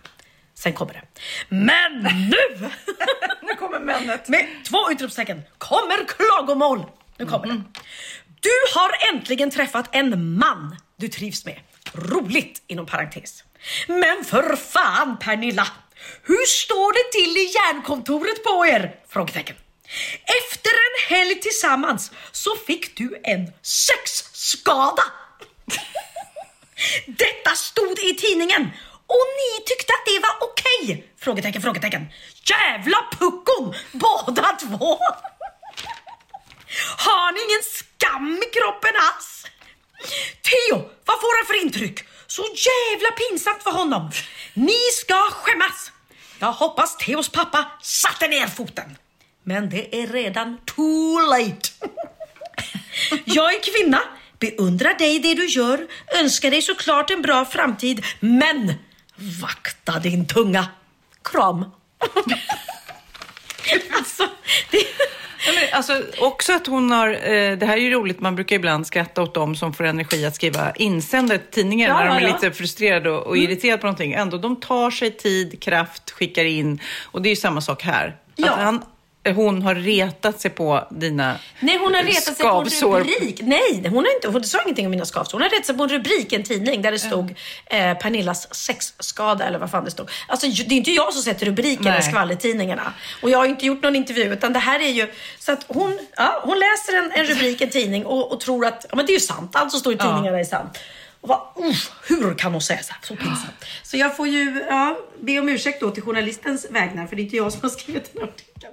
Sen kommer det. Men nu! Nu kommer männet. Med två utropstecken kommer klagomål. Nu kommer det. Du har äntligen träffat en man du trivs med. Roligt inom parentes. Men för fan Pernilla! Hur står det till i järnkontoret på er? Frågetecken. Efter en helg tillsammans så fick du en sexskada. Detta stod i tidningen och ni tyckte att det var okej? Frågetecken, frågetecken. Jävla puckon båda två! Har ni ingen skam i kroppen alls? Theo, vad får han för intryck? Så jävla pinsamt för honom. Ni ska skämmas. Jag hoppas Theos pappa satte ner foten. Men det är redan too late. Jag är kvinna, beundrar dig det du gör, önskar dig såklart en bra framtid, men vakta din tunga. Kram. alltså, det... Ja, men, alltså, också att hon har, eh, det här är ju roligt, man brukar ibland skratta åt dem som får energi att skriva insändare till tidningar Ja, när de är ja, lite frustrerade och, och irriterade på någonting. Ändå, de tar sig tid, kraft, skickar in. Och det är ju samma sak här. Ja. Att han, eh, hon har retat sig på dina Nej, hon har retat sig på en skavsår. rubrik. Nej, hon har inte, hon sa ingenting om mina skavsår. Hon har retat sig på en rubrik i en tidning där det stod eh, Pernillas sexskada eller vad fan det stod. Alltså det är inte jag som sätter rubrikerna i Nej. skvallertidningarna. Och jag har inte gjort någon intervju utan det här är ju så att hon, ja, hon läser en, en rubrik i en tidning och, och tror att ja, men det är ju sant. Allt som står i Ja. tidningarna är sant. Och bara, hur kan hon säga så här? Så pinsamt. Så jag får ju ja, be om ursäkt då till journalistens vägnar för det är inte jag som har skrivit den artikeln.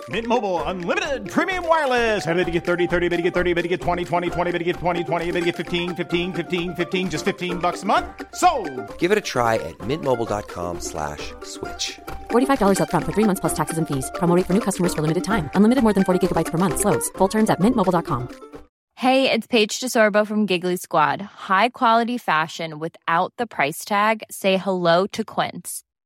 Mint Mobile unlimited premium wireless. Ready to get 30, 30, bit to get 30, bit to get 20, 20, 20, bit to get 20, 20, bit to get 15, 15, 15, 15 just 15 bucks a month. So, Give it a try at mintmobile.com slash switch. $45 upfront for three months plus taxes and fees. Promo for new customers for limited time. Unlimited more than 40 gigabytes per month. Slows. Full terms at mintmobile.com. Hey, it's Paige DeSorbo from Giggly Squad. High quality fashion without the price tag. Say hello to Quince.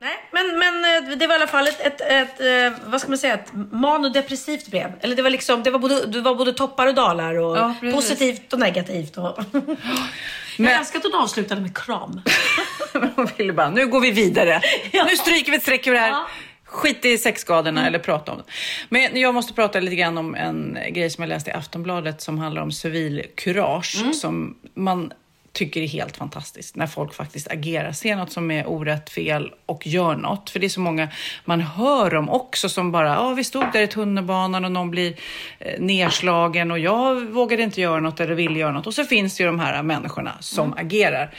Nej, men, men eh, det var i alla fall ett, ett, ett, eh, vad ska man säga, ett manodepressivt brev. Eller det var liksom, det var både, det var både toppar och dalar och ja, positivt och negativt. Och men... Jag älskar att hon avslutade med kram. hon ville bara, nu går vi vidare. Ja. Nu stryker vi ett streck över det här. Ja. Skit i sexskadorna mm. eller prata om det. Men jag måste prata lite grann om en grej som jag läste i Aftonbladet som handlar om civilkurage. Mm. Som man tycker är helt fantastiskt när folk faktiskt agerar, ser något som är orätt, fel och gör något. För det är så många man hör om också som bara, ja vi stod där i tunnelbanan och någon blir eh, nerslagen och jag vågade inte göra något eller ville göra något. Och så finns det ju de här människorna som mm. agerar.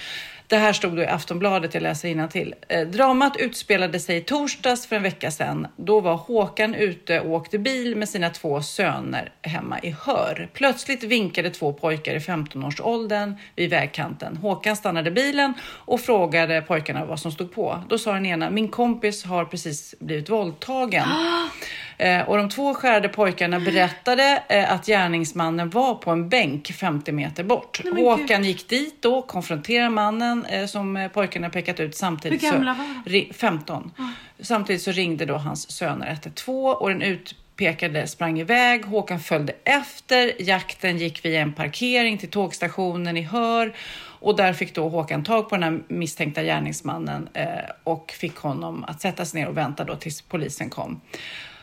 Det här stod då i Aftonbladet, jag läser till. Eh, dramat utspelade sig i torsdags för en vecka sedan. Då var Håkan ute och åkte bil med sina två söner hemma i Hör. Plötsligt vinkade två pojkar i 15-årsåldern vid vägkanten. Håkan stannade bilen och frågade pojkarna vad som stod på. Då sa den ena, min kompis har precis blivit våldtagen. Ah! Eh, och de två skärade pojkarna berättade eh, att gärningsmannen var på en bänk 50 meter bort. Nej, Håkan gick dit då, konfronterade mannen eh, som pojkarna pekat ut samtidigt. Hur gamla var de? 15. Ah. Samtidigt så ringde då hans söner 112 och den ut pekade, sprang iväg. Håkan följde efter. Jakten gick via en parkering till tågstationen i Hör. Och där fick då Håkan tag på den här misstänkta gärningsmannen eh, och fick honom att sätta sig ner och vänta då tills polisen kom.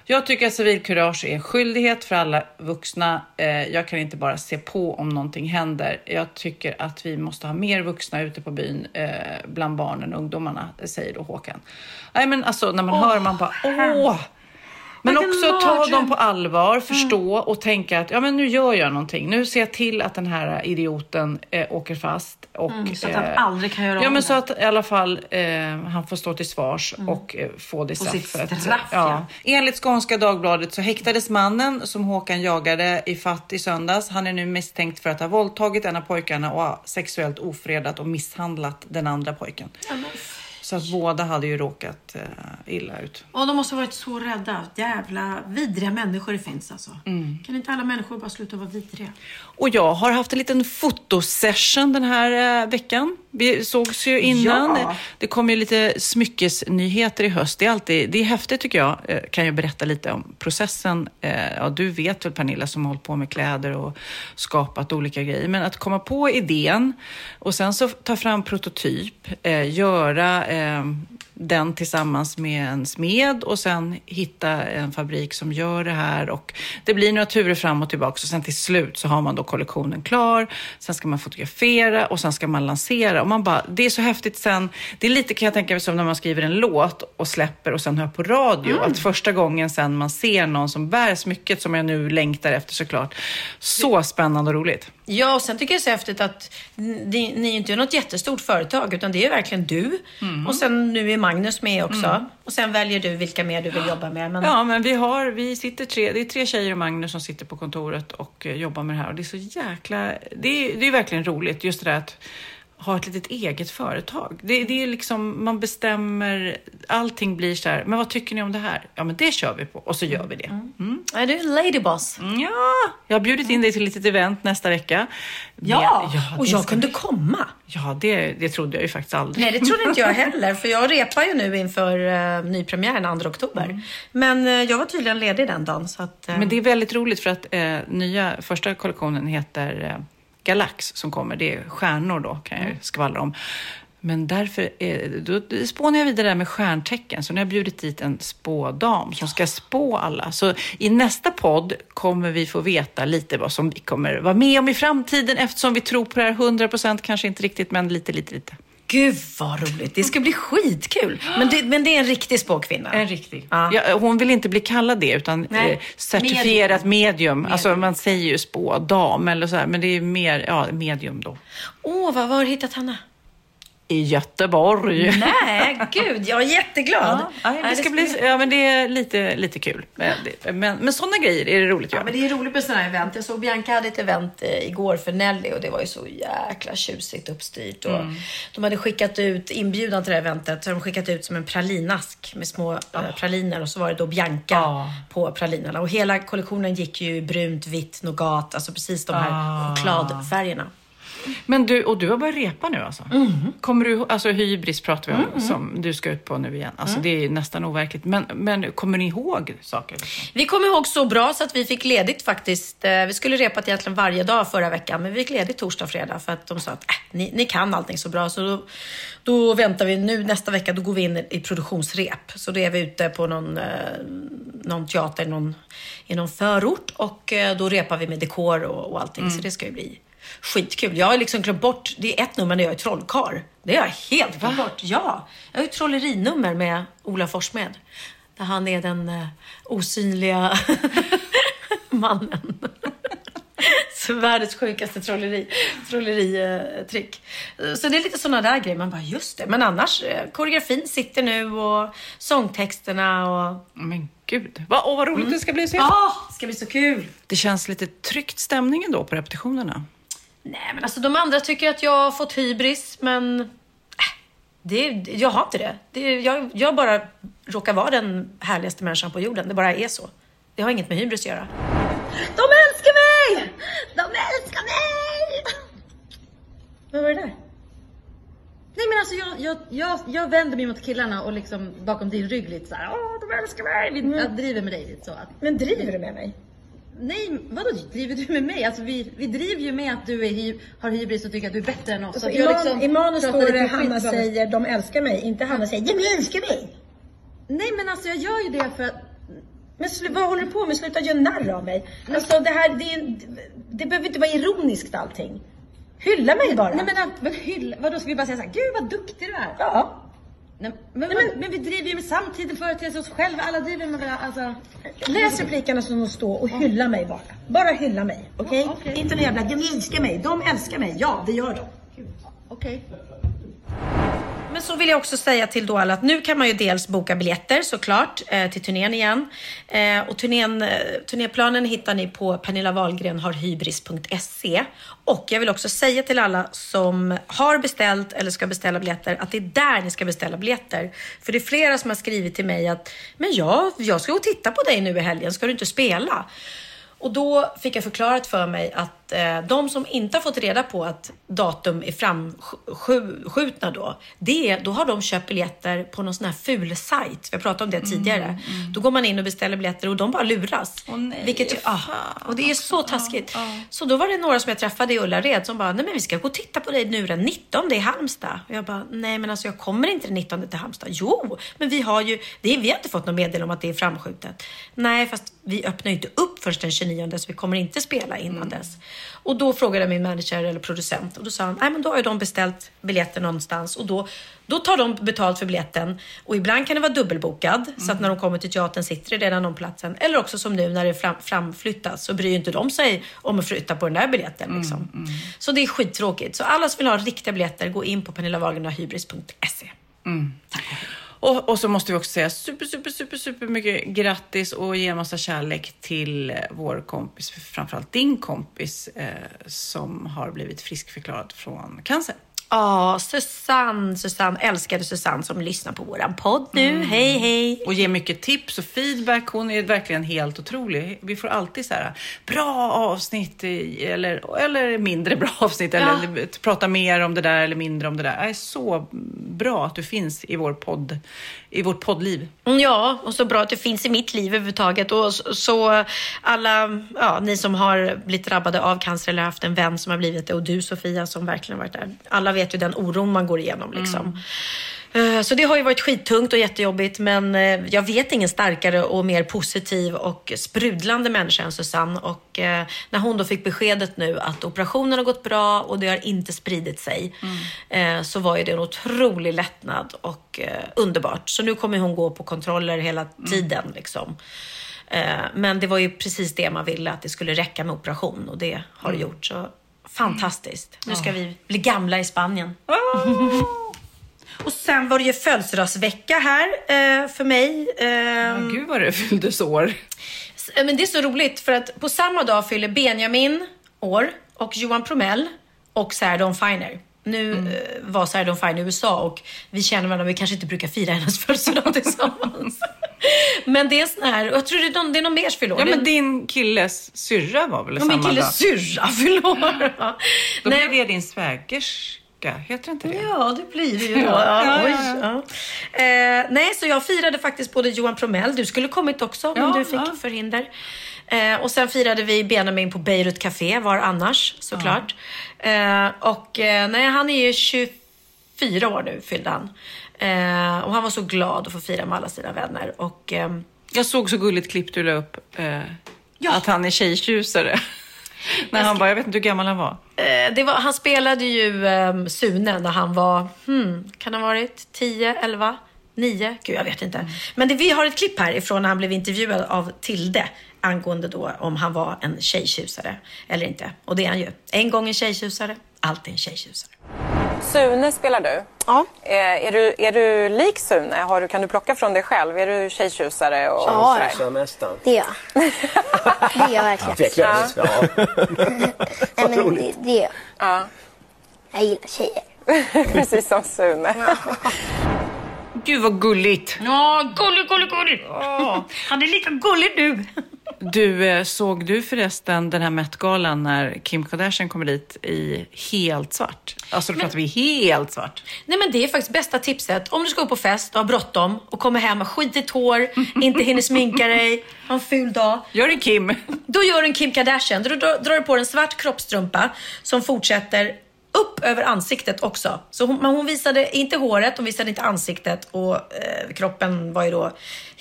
Jag tycker att civilkurage är en skyldighet för alla vuxna. Eh, jag kan inte bara se på om någonting händer. Jag tycker att vi måste ha mer vuxna ute på byn eh, bland barnen och ungdomarna, säger då Håkan. Nej men alltså när man hör man bara åh! Men också ta dem på allvar, förstå och tänka att ja, men nu gör jag någonting. Nu ser jag till att den här idioten eh, åker fast. Och, Mm, så att han eh, aldrig kan göra Ja, men det. så att i alla fall eh, han får stå till svars och eh, få det straffet. straff, ja. Enligt Skånska Dagbladet så häktades mannen som Håkan jagade i fatt i söndags. Han är nu misstänkt för att ha våldtagit en av pojkarna och sexuellt ofredat och misshandlat den andra pojken. Så att båda hade ju råkat eh, illa ut. Och de måste ha varit så rädda. Jävla vidriga människor det finns alltså. Mm. Kan inte alla människor bara sluta vara vidriga? Och jag har haft en liten fotosession den här eh, veckan. Vi sågs ju innan. Ja. Det kommer ju lite smyckesnyheter i höst. Det är alltid, det är häftigt tycker jag. Eh, kan jag berätta lite om processen. Eh, ja, du vet väl Pernilla som har hållit på med kläder och skapat olika grejer. Men att komma på idén och sen så ta fram prototyp, göra den tillsammans med en smed och sen hitta en fabrik som gör det här och det blir några turer fram och tillbaka och sen till slut så har man då kollektionen klar. Sen ska man fotografera och sen ska man lansera och man bara, det är så häftigt sen. Det är lite kan jag tänka mig som när man skriver en låt och släpper och sen hör på radio. Att första gången sen man ser någon som bär smycket som jag nu längtar efter såklart. Så spännande och roligt. Ja, och sen tycker jag det är så häftigt att ni, ni är inte något jättestort företag, utan det är verkligen du. Mm. Och sen nu är Magnus med också. Och sen väljer du vilka mer du vill jobba med. Men... Ja, men vi har, vi sitter tre, det är tre tjejer och Magnus som sitter på kontoret och eh, jobbar med det här. Och det är så jäkla, det är, det är verkligen roligt just det där att ha ett litet eget företag. Det, det är liksom, man bestämmer, allting blir så här, men vad tycker ni om det här? Ja, men det kör vi på och så gör vi det. Mm. Är du en ladyboss? Ja, jag har bjudit in dig till ett litet event nästa vecka. Ja, Med- och jag kunde komma. Ja, det, det trodde jag ju faktiskt aldrig. Nej, det trodde inte jag heller, för jag repar ju nu inför uh, nypremiären 2 oktober. Men eh, jag var tydligen ledig den dagen, så att... eh, Men det är väldigt roligt för att eh, nya första kollektionen heter Galax som kommer. Det är stjärnor då kan jag ju skvallra om. Men därför eh, då, då spånar jag vidare där med stjärntecken. Så nu har jag bjudit dit en spådam som ska spå alla. Så i nästa podd kommer vi få veta lite vad som vi kommer vara med om i framtiden eftersom vi tror på det här 100 procent, kanske inte riktigt, men lite, lite, lite. Gud vad roligt! Det ska bli skitkul. Men det, men det är en riktig spåkvinna. En riktig. Ja. Ja, hon vill inte bli kallad det, utan Nej. eh, certifierat medium. Alltså man säger ju spådam eller så här, men det är mer ja, medium då. Åh, vad var har du hittat henne? I Göteborg. Nej, gud, jag är jätteglad. Ja, nej, det, ska bli, ja, men det är lite, lite kul. Men, men, men sådana grejer är det roligt att Ja, göra. men det är roligt med sådana här event. Jag såg Bianca hade ett event eh, igår för Nelly och det var ju så jäkla tjusigt uppstyrt. Och Mm. De hade skickat ut inbjudan till det här eventet. Så de skickat ut som en pralinask med små eh, praliner och så var det då Bianca Ja. på pralinerna. Och hela kollektionen gick ju brunt, vitt, nougat, alltså precis de här Ah. chokladfärgerna. Men du, och du har börjat repa nu alltså? Mm. Kommer du, alltså hybris pratar vi om, som du ska ut på nu igen. Alltså det är nästan overkligt. Men, men kommer ni ihåg saker? Vi kom ihåg så bra så att vi fick ledigt faktiskt. Eh, Vi skulle repat egentligen varje dag förra veckan, men vi fick ledigt torsdag och fredag för att de sa att äh, ni, ni kan allting så bra. Så då, då väntar vi nu nästa vecka, då går vi in i produktionsrep. Så då är vi ute på någon, eh, någon teater någon, i någon förort och eh, då repar vi med dekor och, och allting. Så det ska ju bli skitkul. Jag har liksom glömt bort, det är ett nummer när jag är trollkarl. Det har jag helt glömt bort. Ja, jag har ju trollerinummer med Ola Forssmed. Där han är den eh, osynliga mannen. Så världens sjukaste trolleri, trolleritrick. Så det är lite sådana där grejer. Man bara, just det. Men annars, eh, koreografin sitter nu och sångtexterna och... Men gud, vad, åh, vad roligt det ska bli. Så Ja, det ska bli så kul. Det känns lite tryckt stämning ändå på repetitionerna. Nej, men alltså de andra tycker att jag har fått hybris, men... äh, Det, jag har inte det. det jag, jag bara råkar vara den härligaste människan på jorden. Det bara är så. Det har inget med hybris att göra. De älskar mig! De älskar mig! Vad var det där? Nej men alltså jag, jag, jag, jag vänder mig mot killarna och liksom bakom din rygg lite såhär, åh de älskar mig. Vi, Mm. Jag driver med dig lite så. Att, Men driver du med mig? Nej, vadå driver du med mig? Alltså vi, vi driver ju med att du är, har hybris och tycker att du är bättre än oss. Alltså, i, man, liksom I manus står det Hanna säger de älskar mig, inte Hanna säger de älskar mig. Nej men alltså jag gör ju det för att Men vad håller du på med? Sluta göra narr av mig. Alltså det här, det, är, det behöver inte vara ironiskt allting. Hylla mig bara. Nej men, men hyll, vadå ska vi bara säga såhär, gud vad duktig du är? Ja. Nej, men, men, men vi driver ju med samtiden företeelse oss själva, alla driver med varandra. Alltså. Läs replikerna som de står och hylla mig bara. Bara hylla mig, okej? Inte någon jävla, de älskar mig, de älskar mig. Ja, det gör de. Okej. Men så vill jag också säga till då alla att nu kan man ju dels boka biljetter såklart eh, till turnén igen. Eh, och turnén, eh, turnéplanen hittar ni på pernillawahlgrenharhybris.se. Och jag vill också säga till alla som har beställt eller ska beställa biljetter att det är där ni ska beställa biljetter. För det är flera som har skrivit till mig att men ja, jag ska gå och titta på dig nu i helgen, ska du inte spela? Och då fick jag förklarat för mig att eh, de som inte har fått reda på att datum är framskjutna då, det då har de köpt biljetter på någon sån här ful sajt. Vi har pratat om det tidigare. Då går man in och beställer biljetter och de bara luras. Vilket ju, ah, och det är så taskigt. Så då var det några som jag träffade i Ullared som bara, nej men vi ska gå och titta på dig nu den 19 i Halmstad. Och jag bara, nej men alltså jag kommer inte den 19 till Halmstad. Jo, men vi har ju, det vi har inte fått något meddelande om att det är framskjutet. Nej, fast vi öppnar ju inte upp först den 29 så vi kommer inte spela innan dess. Och då frågade min manager eller producent och då sa han, nej men då har ju de beställt biljetter någonstans och då, då tar de betalt för biljetten och ibland kan det vara dubbelbokad så att när de kommer till teatern sitter det redan någon platsen. Eller också som nu när det fram, framflyttas så bryr ju inte de sig om att flytta på den där biljetten. Liksom. Så det är skittråkigt. Så alla som vill ha riktiga biljetter, gå in på pernillawahlgrenahybris.se. Och, och så måste vi också säga super, super, super, super mycket grattis och ge en massa kärlek till eh, vår kompis, framförallt din kompis, eh, som har blivit friskförklarad från cancer. Ja, Susanne, Susanne, älskade Susanne som lyssnar på våran podd nu. Mm. Hej, hej! Och ger mycket tips och feedback. Hon är verkligen helt otrolig. Vi får alltid så här bra avsnitt eller, eller mindre bra avsnitt. Eller prata mer om det där eller mindre om det där. Det är så bra att du finns i vår podd, i vårt poddliv. Mm, Ja, och så bra att det finns i mitt liv överhuvudtaget. Och så, så alla, ja, ni som har blivit drabbade av cancer eller haft en vän som har blivit det och du Sofia som verkligen har varit där. Alla vet ju den oron man går igenom liksom. Eh, Så det har ju varit skittungt och jättejobbigt men eh, jag vet ingen starkare och mer positiv och sprudlande människa än Susanne. Och eh, när hon då fick beskedet nu att operationen har gått bra och det har inte spridit sig eh, så var ju det en otrolig lättnad och underbart. Så nu kommer hon gå på kontroller hela tiden liksom. Eh, Men det var ju precis det man ville, att det skulle räcka med operation och det har det gjort. Så fantastiskt. Nu ska vi bli gamla i Spanien. Och sen var det ju födelsedagsvecka här eh, för mig. Eh, Gud vad det fylldes år. Eh, Men det är så roligt för att på samma dag fyller Benjamin år och Johan Promell och Sarah Dawn Finer. Nu Mm. eh, var Sarah Dawn Finer i USA och vi känner varandra, vi kanske inte brukar fira hennes födelsedag tillsammans. Men det är sån här, och jag tror det är någon, det är någon mer fyller. Ja, men din killes syrra var väl Ja, samma min killes dag? syrra fyller år. Ja. Då blir det din svägerska, heter inte det? Ja, det blir det ju då. Ja, Ja, ja, ja, ja. Eh, nej, så jag firade faktiskt både Johan Promell, du skulle kommit också, men Ja, du fick ja. förhinder. Eh, och sen firade vi Benjamin på Beirut Café, var annars såklart. Eh, och eh, nej, han är ju 24 år nu, fyllde han. Eh, och han var så glad att få fira med alla sina vänner. Och, ehm, Jag såg så gulligt klipp du la upp, eh, att han är tjejtjusare. när han var, jag vet inte hur gammal han var. Eh, var, han spelade ju um, Sune när han var, hmm, kan ha varit 10, 11, 9? Gud, jag vet inte. Men det, vi har ett klipp här ifrån när han blev intervjuad av Tilde angående då om han var en tjejtjusare eller inte. Och det är han ju. En gång en tjejtjusare, alltid en tjejtjusare. Sune spelar du. Ja. Är, är, du, är du lik Sune? Har du, kan du plocka från dig själv? Är du tjejtjusare? Och Ja, sådär? ja. nästan. Det är jag. Det är jag verkligen. Tveklöst. Ja. Nej, men det, det är jag. Ja. Jag gillar tjejer. Precis som Sune. Gud vad gulligt. Ja, gullig, gullig, gullig. Han är lika gullig nu. Du, eh, såg du förresten den här Met-galan när Kim Kardashian kommer dit i helt svart? Alltså då pratar vi helt svart. Nej men det är faktiskt bästa tipset. Om du ska gå på fest och har bråttom och kommer hem med skitigt hår, inte hinner sminka dig, har en ful dag. Gör en Kim. Då gör du en Kim Kardashian. Då drar, drar du på dig en svart kroppstrumpa som fortsätter upp över ansiktet också. Så hon, men hon visade inte håret, hon visade inte ansiktet och eh, kroppen var ju då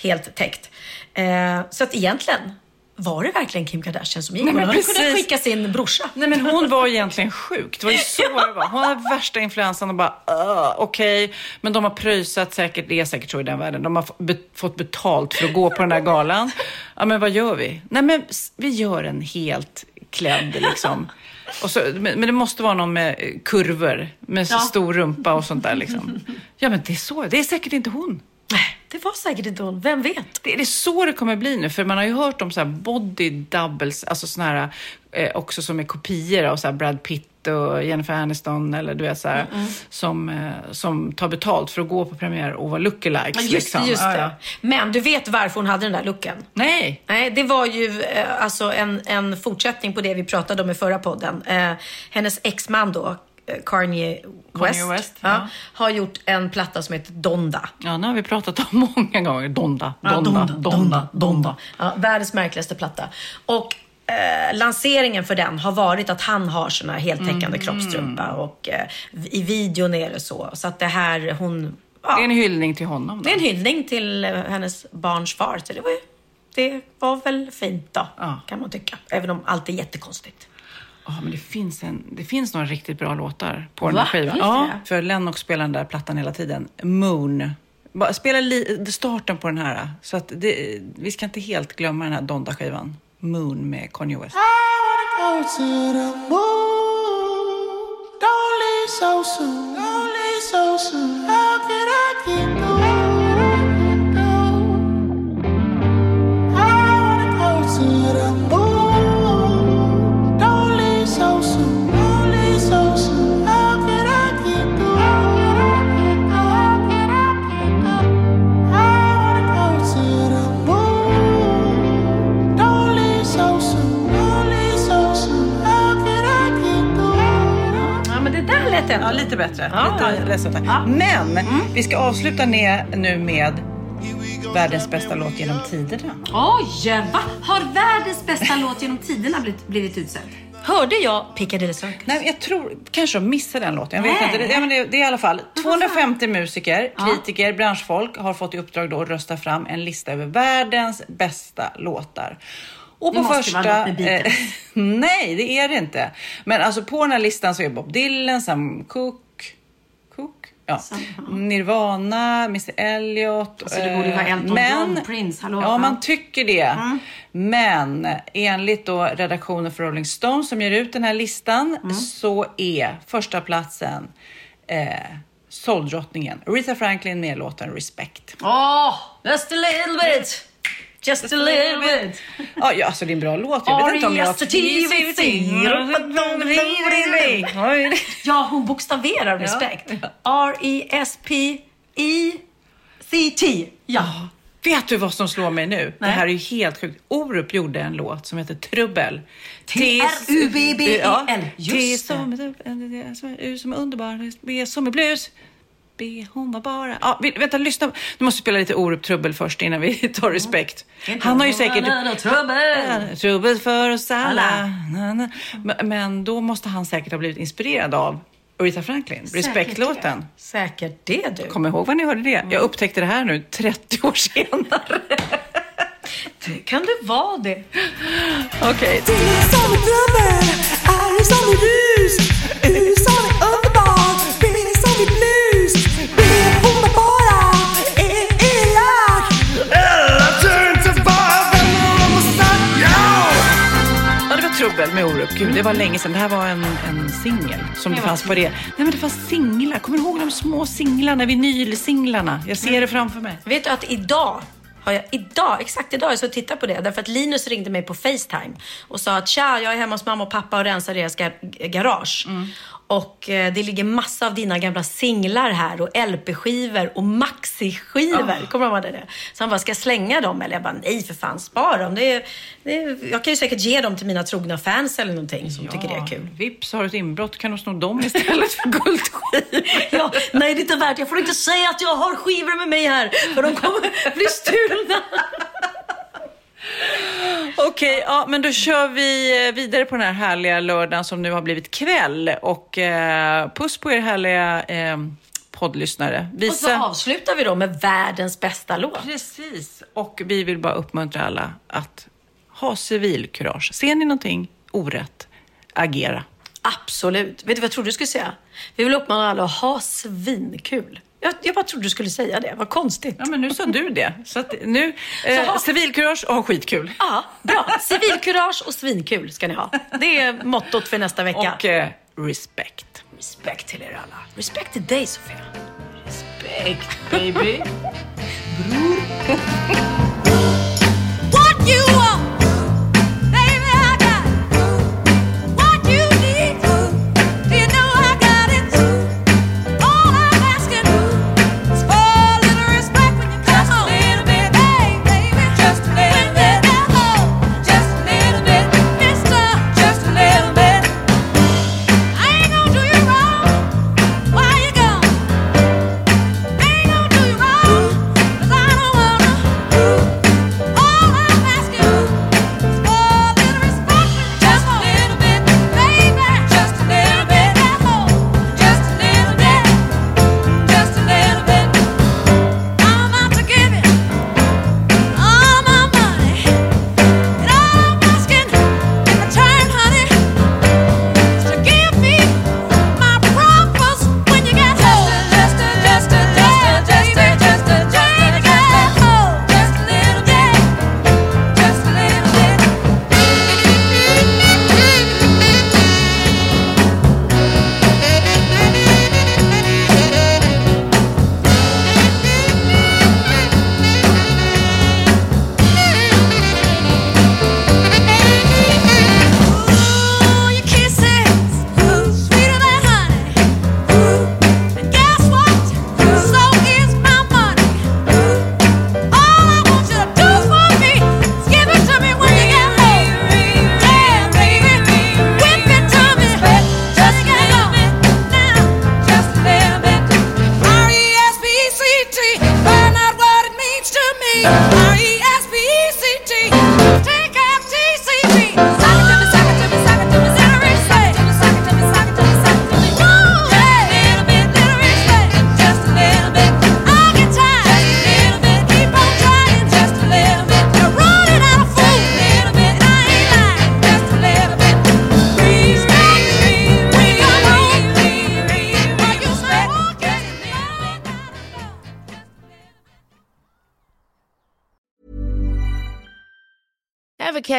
helt täckt. Eh, så att egentligen var det verkligen Kim Kardashian som gick? Nej, hon hade kunnat skicka sin brorsa. Nej men hon var egentligen sjuk. Det var ju så det var. Hon hade värsta influensan och bara "Ugh, okej. Men de har pröjsat säkert, det är säkert så i den världen. De har fått betalt för att gå på den där galan. Ja men vad gör vi? Nej men vi gör en helt klädd liksom. Och så, men, men det måste vara någon med kurvor, med Ja. stor rumpa och sånt där liksom. Ja men det är så, det är säkert inte hon. Det var säkert inte hon, vem vet? Det är det så det kommer bli nu, för man har ju hört om så här body doubles, alltså såna här eh, också som är kopior av så Brad Pitt och Jennifer Aniston eller du vet så här, Mm, som, eh, som tar betalt för att gå på premiär och vara lookalikes. Ja, just, liksom. just Ja, det. ja. Men du vet varför hon hade den där looken? Nej. Nej, det var ju eh, alltså en, en fortsättning på det vi pratade om i förra podden. Eh, hennes exman då, Kanye West, Kanye West, ja, ja. har gjort en platta som heter Donda. Ja, nu har vi pratat om många gånger. Donda, Ja, Donda, Donda, Donda. Ja, världens märkligaste platta. Och eh, lanseringen för den har varit att han har sån här heltäckande Mm. kroppstrumpa och eh, i videon är det så. Så att det här, hon... Det är en hyllning till honom. Då. Det är en hyllning till eh, hennes barns far. Så det var, ju, det var väl fint då, kan man tycka. Även om allt är jättekonstigt. Ja, men det finns, en, det finns några riktigt bra låtar på den Va? här skivan. Ja, för Lennox spelar den där plattan hela tiden. Moon. Bara Spela li, starten på den här. Så att det, vi ska inte helt glömma den här Donda-skivan. Moon med Kanye West. Go to the moon. Don't leave so soon. Don't leave so soon. How can I keep going? Ändå... Ja, lite bättre. Ja, lite ja. ledsen. Men vi ska avsluta ner nu med världens bästa låt genom tiderna. Oj, va? Har världens bästa låt genom tiderna blivit, blivit utsedd? Hörde jag Piccadilly Circus? Nej, jag tror kanske de missade den låten. Jag vet inte. Det, ja, men det, det är i alla fall 250 musiker, kritiker, branschfolk har fått i uppdrag då att rösta fram en lista över världens bästa låtar. Och Det på måste första... vara något med Beatles. nej, det är det inte. Men alltså på den här listan så är Bob Dylan, Sam Cooke, Cooke? Ja. Nirvana, Missy Elliott. Alltså, det borde vara eh, Elton men, John, Prince, hallå? Ja, man tycker det. Men enligt då redaktionen för Rolling Stone som ger ut den här listan Mm. så är första platsen eh, soldrottningen Aretha Franklin med låten Respect. Åh, just a little bit. Just a little bit. Ja, ja, alltså det är en bra låt. Jag vet inte om jag... Ja, hon bokstaverar respekt. R-E-S-P-E-C-T. Ja. Vet du vad som slår mig nu? Det här är ju helt sjukt. Orup gjorde en låt som heter Trubbel. T-R-U-B-B-E-L. T Just är U som är underbar, B som är blues. B hon var bara... Ja, vi- vänta, lyssna. Nu måste spela lite Orup Trubbel först innan vi tar respekt. Han har ju säkert... Trubbel. Trubbel för oss alla. Na. Men, men då måste han säkert ha blivit inspirerad av Aretha Franklin, Respect-låten. Säkert det du. Kom ihåg vad ni hörde det. Jag upptäckte det här nu 30 år senare. Kan det vara det? Okej. Som Trubbel med Orup. Gud, det var länge sedan. Det här var en, en singel som det fanns på det. Nej, men det fanns singlar. Kommer du ihåg de små singlarna, vinylsinglarna? Jag ser det framför mig. Vet du att idag har jag, idag, exakt idag, jag så tittar på det. Därför att Linus ringde mig på Facetime och sa att tja, jag är hemma hos mamma och pappa och rensar deras gar- garage. Och eh, det ligger massa av dina gamla singlar här och LP-skivor och maxi-skivor. Ah. Kommer du ihåg det? Så han bara, ska jag slänga dem? Eller jag bara, nej för fan, spara dem. Det är, det är, jag kan ju säkert ge dem till mina trogna fans eller någonting som tycker det är kul. Vips, har du ett inbrott kan du sno dem istället för guldskivor. ja, nej, det är inte värt. Jag får inte säga att jag har skivor med mig här, för de kommer bli stulna. Okej, ja, men då kör vi eh, vidare på den här härliga lördagen som nu har blivit kväll. Och eh, puss på er härliga eh, poddlyssnare. Och så avslutar vi då med världens bästa låt. Precis. Och vi vill bara uppmuntra alla att ha civilkurage. Ser ni någonting orätt, agera. Absolut. Vet du vad jag trodde du skulle säga? Vi vill uppmana alla att ha svinkul. Jag, jag bara trodde du skulle säga det. Vad konstigt. Ja, men nu sa du det. Så att nu, eh, ha- civilkurage och ha skitkul. Ja, bra. Civilkurage och svinkul ska ni ha. Det är mottot för nästa vecka. Och eh, respect. Respekt till er alla. Respekt till dig Sofia. Respect baby. What